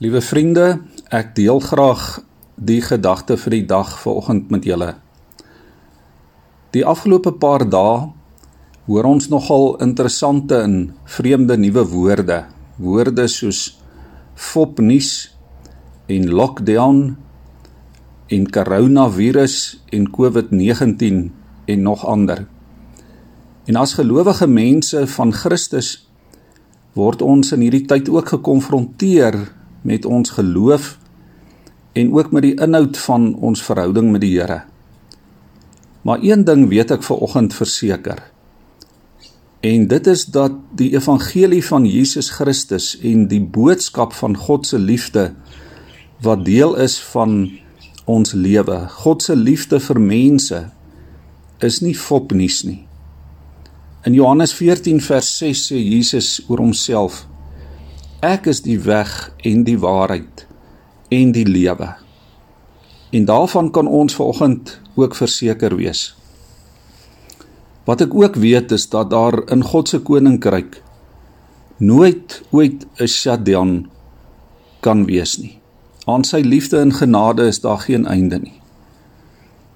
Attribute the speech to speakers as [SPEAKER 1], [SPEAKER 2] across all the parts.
[SPEAKER 1] Liewe vriende, ek deel graag die gedagte vir die dag vanoggend met julle. Die afgelope paar dae hoor ons nogal interessante en vreemde nuwe woorde. Woorde soos fopnuus en lockdown en koronavirus en COVID-19 en nog ander. En as gelowige mense van Christus word ons in hierdie tyd ook gekonfronteer met ons geloof en ook met die inhoud van ons verhouding met die Here. Maar een ding weet ek ver oggend verseker. En dit is dat die evangelie van Jesus Christus en die boodskap van God se liefde wat deel is van ons lewe, God se liefde vir mense is nie fopnuus nie. In Johannes 14 vers 6 sê Jesus oor homself: Ek is die weg en die waarheid en die lewe. En daarvan kan ons vanoggend ook verseker wees. Wat ek ook weet is dat daar in God se koninkryk nooit ooit 'n shutdown kan wees nie. Aan sy liefde en genade is daar geen einde nie.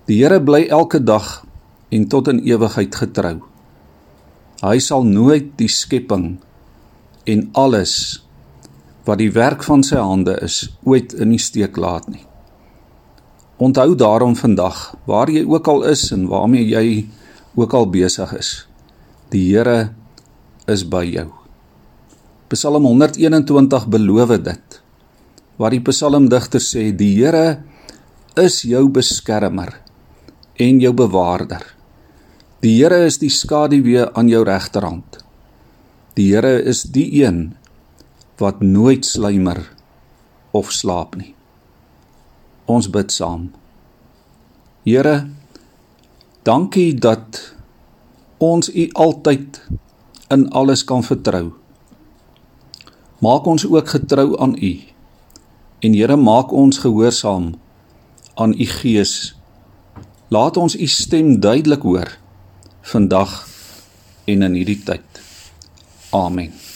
[SPEAKER 1] Die Here bly elke dag en tot in ewigheid getrou. Hy sal nooit die skepping en alles wat die werk van sy hande is ooit in die steek laat nie. Onthou daarom vandag, waar jy ook al is en waarmee jy ook al besig is, die Here is by jou. Psalm 121 beloof dit. Waar die psalmdigter sê die Here is jou beskermer en jou bewaarder. Die Here is die skaduwee aan jou regterhand. Die Here is die een wat nooit sluimer of slaap nie. Ons bid saam. Here, dankie dat ons U altyd in alles kan vertrou. Maak ons ook getrou aan U. En Here, maak ons gehoorsaam aan U Gees. Laat ons U stem duidelik hoor vandag en in hierdie tyd. Amen.